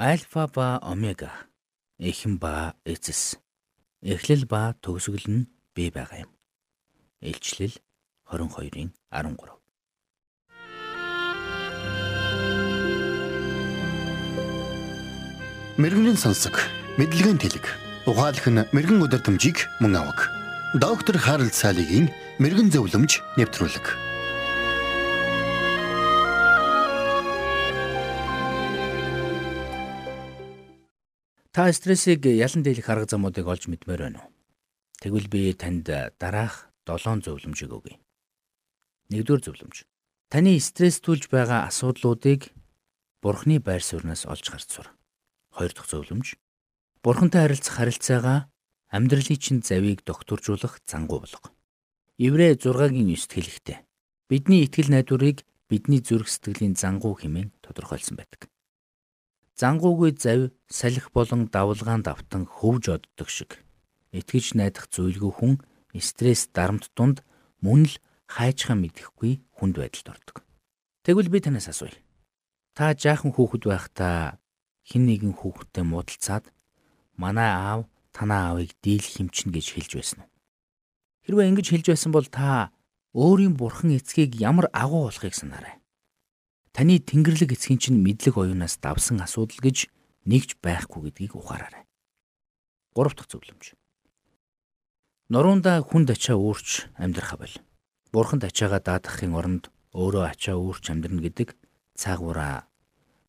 Альфа ба омега, эхэн ба эцэс, эхлэл ба төгсгөл нь бий байгаа юм. Илчлэл 22-ын 13. Мэргэний сонсог, мэдлэгийн тэлэг. Ухаалх нь мэрэгэн өдөр төмжийг мөн авах. Доктор Харалт цаалогийн мэрэгэн зөвлөмж нэвтрүүлэг. Та стрессийг ялан дийлэх арга замуудыг олж мэдмээр байна уу? Тэгвэл би танд дараах 7 зөвлөмжийг өгье. Нэгдүгээр зөвлөмж. Таны стресстүүлж байгаа асуудлуудыг Бурхны байр сууриас олж харж сур. Хоёр дахь зөвлөмж. Бурхантай харилцах харилцаагаа амьдралын чинь завийг докторжуулах зангуу болго. Еврэ 6-гийн 9-т хэлэхдээ бидний итгэл найдварыг бидний зүрх сэтгэлийн зангуу хэмээн тодорхойлсон байдаг. Зангуугүй зав салхи болон давлгаан давтан хөвж оддог шиг. Итгэж найдах зүйлгүй хүн стресс дарамт дунд мөн л хайчхан мэдэхгүй хүнд байдалд ордог. Тэгвэл би танаас асууя. Та жаахан хүүхэд байхдаа хин нэгэн хүүхэдтэй муудалцаад манай аав танаа аавыг дийлэх хэмчин гэж хэлж байсан уу? Хэрвээ ингэж хэлж байсан бол та өөрийн бурхан эцгийг ямар агуу болохыг санаарай. Таны Тэнгэрлэг эцгийн чинь мэдлэг оюунаас давсан асуудал гэж нэгж байхгүй гэдгийг ухаараарай. 3 дахь зөвлөмж. Нуруундаа хүнд ачаа үүрч амьдрах авал. Бурханд ачаагаа даатгахын оронд өөрөө ачаа үүрч амьдрна гэдэг цаагаараа.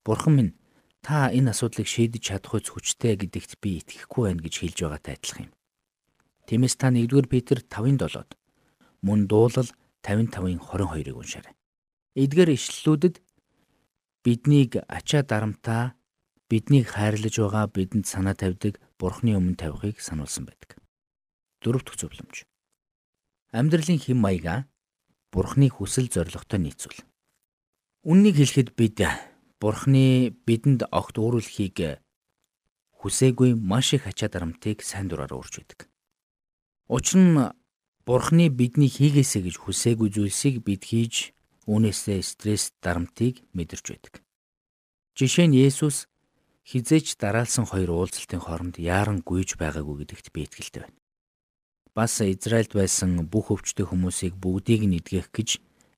Бурхан минь та энэ асуудлыг шийдэж чадах үс хүчтэй гэдэгт би итгэхгүй байна гэж хэлж байгаатай адилхан юм. Тиймээс та 1-р Петр 5:7-д мөн дуулал 55-ын 22-ыг уншаарай. Эдгээр ишлэлүүдэд биднийг ачаа дарамтаа биднийг хайрлаж байгаа бидэнд санаа тавьдаг Бурхны өмнө тавихыг сануулсан байдаг. Дөрөв дэх зөвлөмж. Амьдралын хэм маяга Бурхны хүсэл зоригтой нийцүүл. Үннийг хэлэхэд бид Бурхны бидэнд огт өөрөлхийг хүсээгүй маш их ачаа дарамтыг сайн дураар уурж байдаг. Учир нь Бурхны бидний хийгээсэй гэж хүсээгүй зүйлсийг бид хийж Үүнээсээ стресс дарамтыг мэдэрч байдаг. Жишээ нь Есүс хизээч дараалсан хоёр уулзалтын хооронд яаран гүйж байгаагүй гэдэгт би итгэлтэй байна. Бас Израильд байсан бүх өвчтөе хүмүүсийг бүгдийг нь эдгэх гэж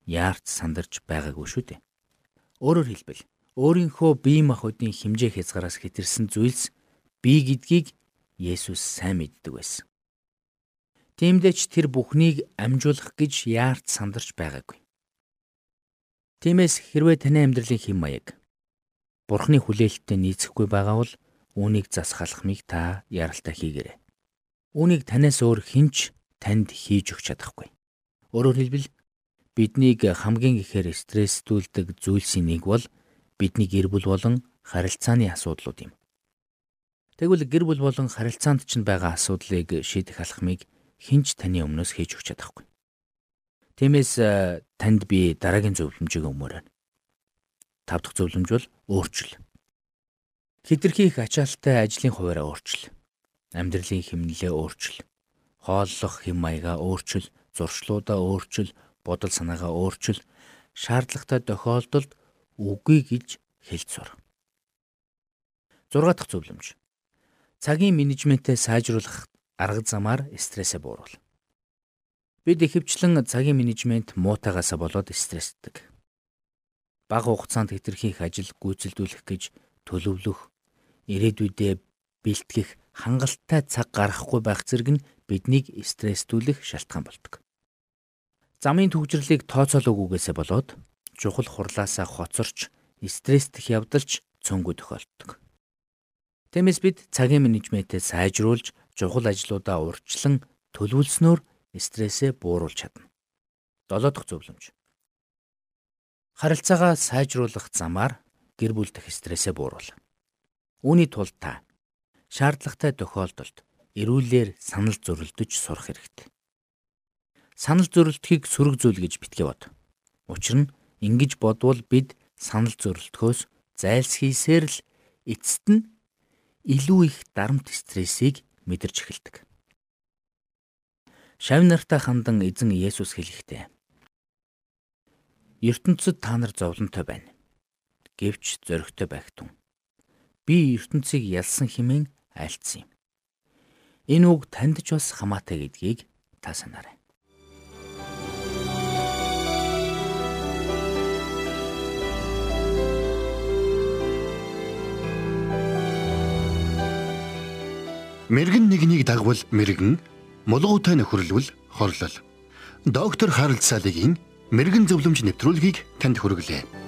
яарч сандарч байгаагүй шүү дээ. Өөрөөр хэлбэл өөрийнхөө бие махбодын хэмжээ хязгаараас хэтэрсэн зүйлс бие гэдгийг Есүс сайн мэддэг байсан. Тиймдээ ч тэр бүхнийг амжуулах гэж яарч сандарч байгаагүй. Тиймээс хэрвээ таны амьдралын хэм маяг Бурхны хүлээлттэй нийцэхгүй байгаа бол үүнийг засахалахмыг та яралтай хийгээрэй. Үүнийг танаас өөр хинч танд хийж өгч чадахгүй. Өөрөөр хэлбэл биднийг хамгийн ихээр стресстүүлдэг зүйлсийн нэг бол бидний гэр бүл болон харилцааны асуудлууд юм. Тэгвэл гэр бүл болон харилцаанд ч байгаа асуудлыг шийдэх алхмыг хинч таны өмнөөс хийж өгч чадахгүй. Тиймээс э, танд би дараагийн зөвлөмжийг өгмөр байна. Тав дахь зөвлөмж бол өөрчил. Хитрхи их ачаалттай ажлын хуваараа өөрчил. Амьдралын хэмнэлээ өөрчил. Хооллох хэм маягаа өөрчил, зуршлуудаа өөрчил, бодол санаагаа өөрчил, шаардлагатай тохиолдолд үгүй гэж хэлж сур. 6 дахь зөвлөмж. Цагийн менежментээ сайжруулах арга замаар стрессээ бууруул. Бид ихэвчлэн цагийн менежмент муутайгаасаа болоод стрессдэг. Бага хугацаанд хэтэрхий их ажил гүйцэлдүүлэх гэж төлөвлөх, ирээдүйдээ бэлтгэх хангалттай цаг гаргахгүй байх зэрэг нь биднийг стресстүүлэх шалтгаан болдог. Замын төвжирлийг тооцоолоогүйгээсээ болоод чухал хурлаасаа хоцорч стресстэх явдалч цөөнгүй тохиолддог. Тиймээс бид цагийн менежментээ сайжруулж чухал ажлуудаа урьдчилан төлөвлөснөөр стрессээ бууруулж чадна. 7 дахь зөвлөмж. Харилцаагаа сайжруулах замаар гэр бүл дэх стрессээ бууруул. Үүний тулд та шаардлагатай тохиолдолд эрүүлэр санал зөрөлдөж сурах хэрэгтэй. Санал зөрөлдөхийг сөрөг зүйл гэж битгий бод. Учир нь ингэж бодвол бид санал зөрөлдөхөөс зайлсхийсээр л эцэст нь илүү их дарамт стрессийг мэдэрч эхэлдэг. Шав нартай хандан эзэн Есүс хэлэхдээ ертөнцид та нар зовлонтой байна. Гэвч зоригтой байх тун. би ертөнцийг ялсан хэмээн айлцсан юм. Энэ үг танд ч бас хамаатай гэдгийг та санаарай. Мэргэн нэгнийг дагвал мэргэн, мулгуутай нөхөрлөл хорлол. Доктор Харалт Салигийн мэрэгэн зөвлөмж нэвтрүүлгийг танд хүргэлээ.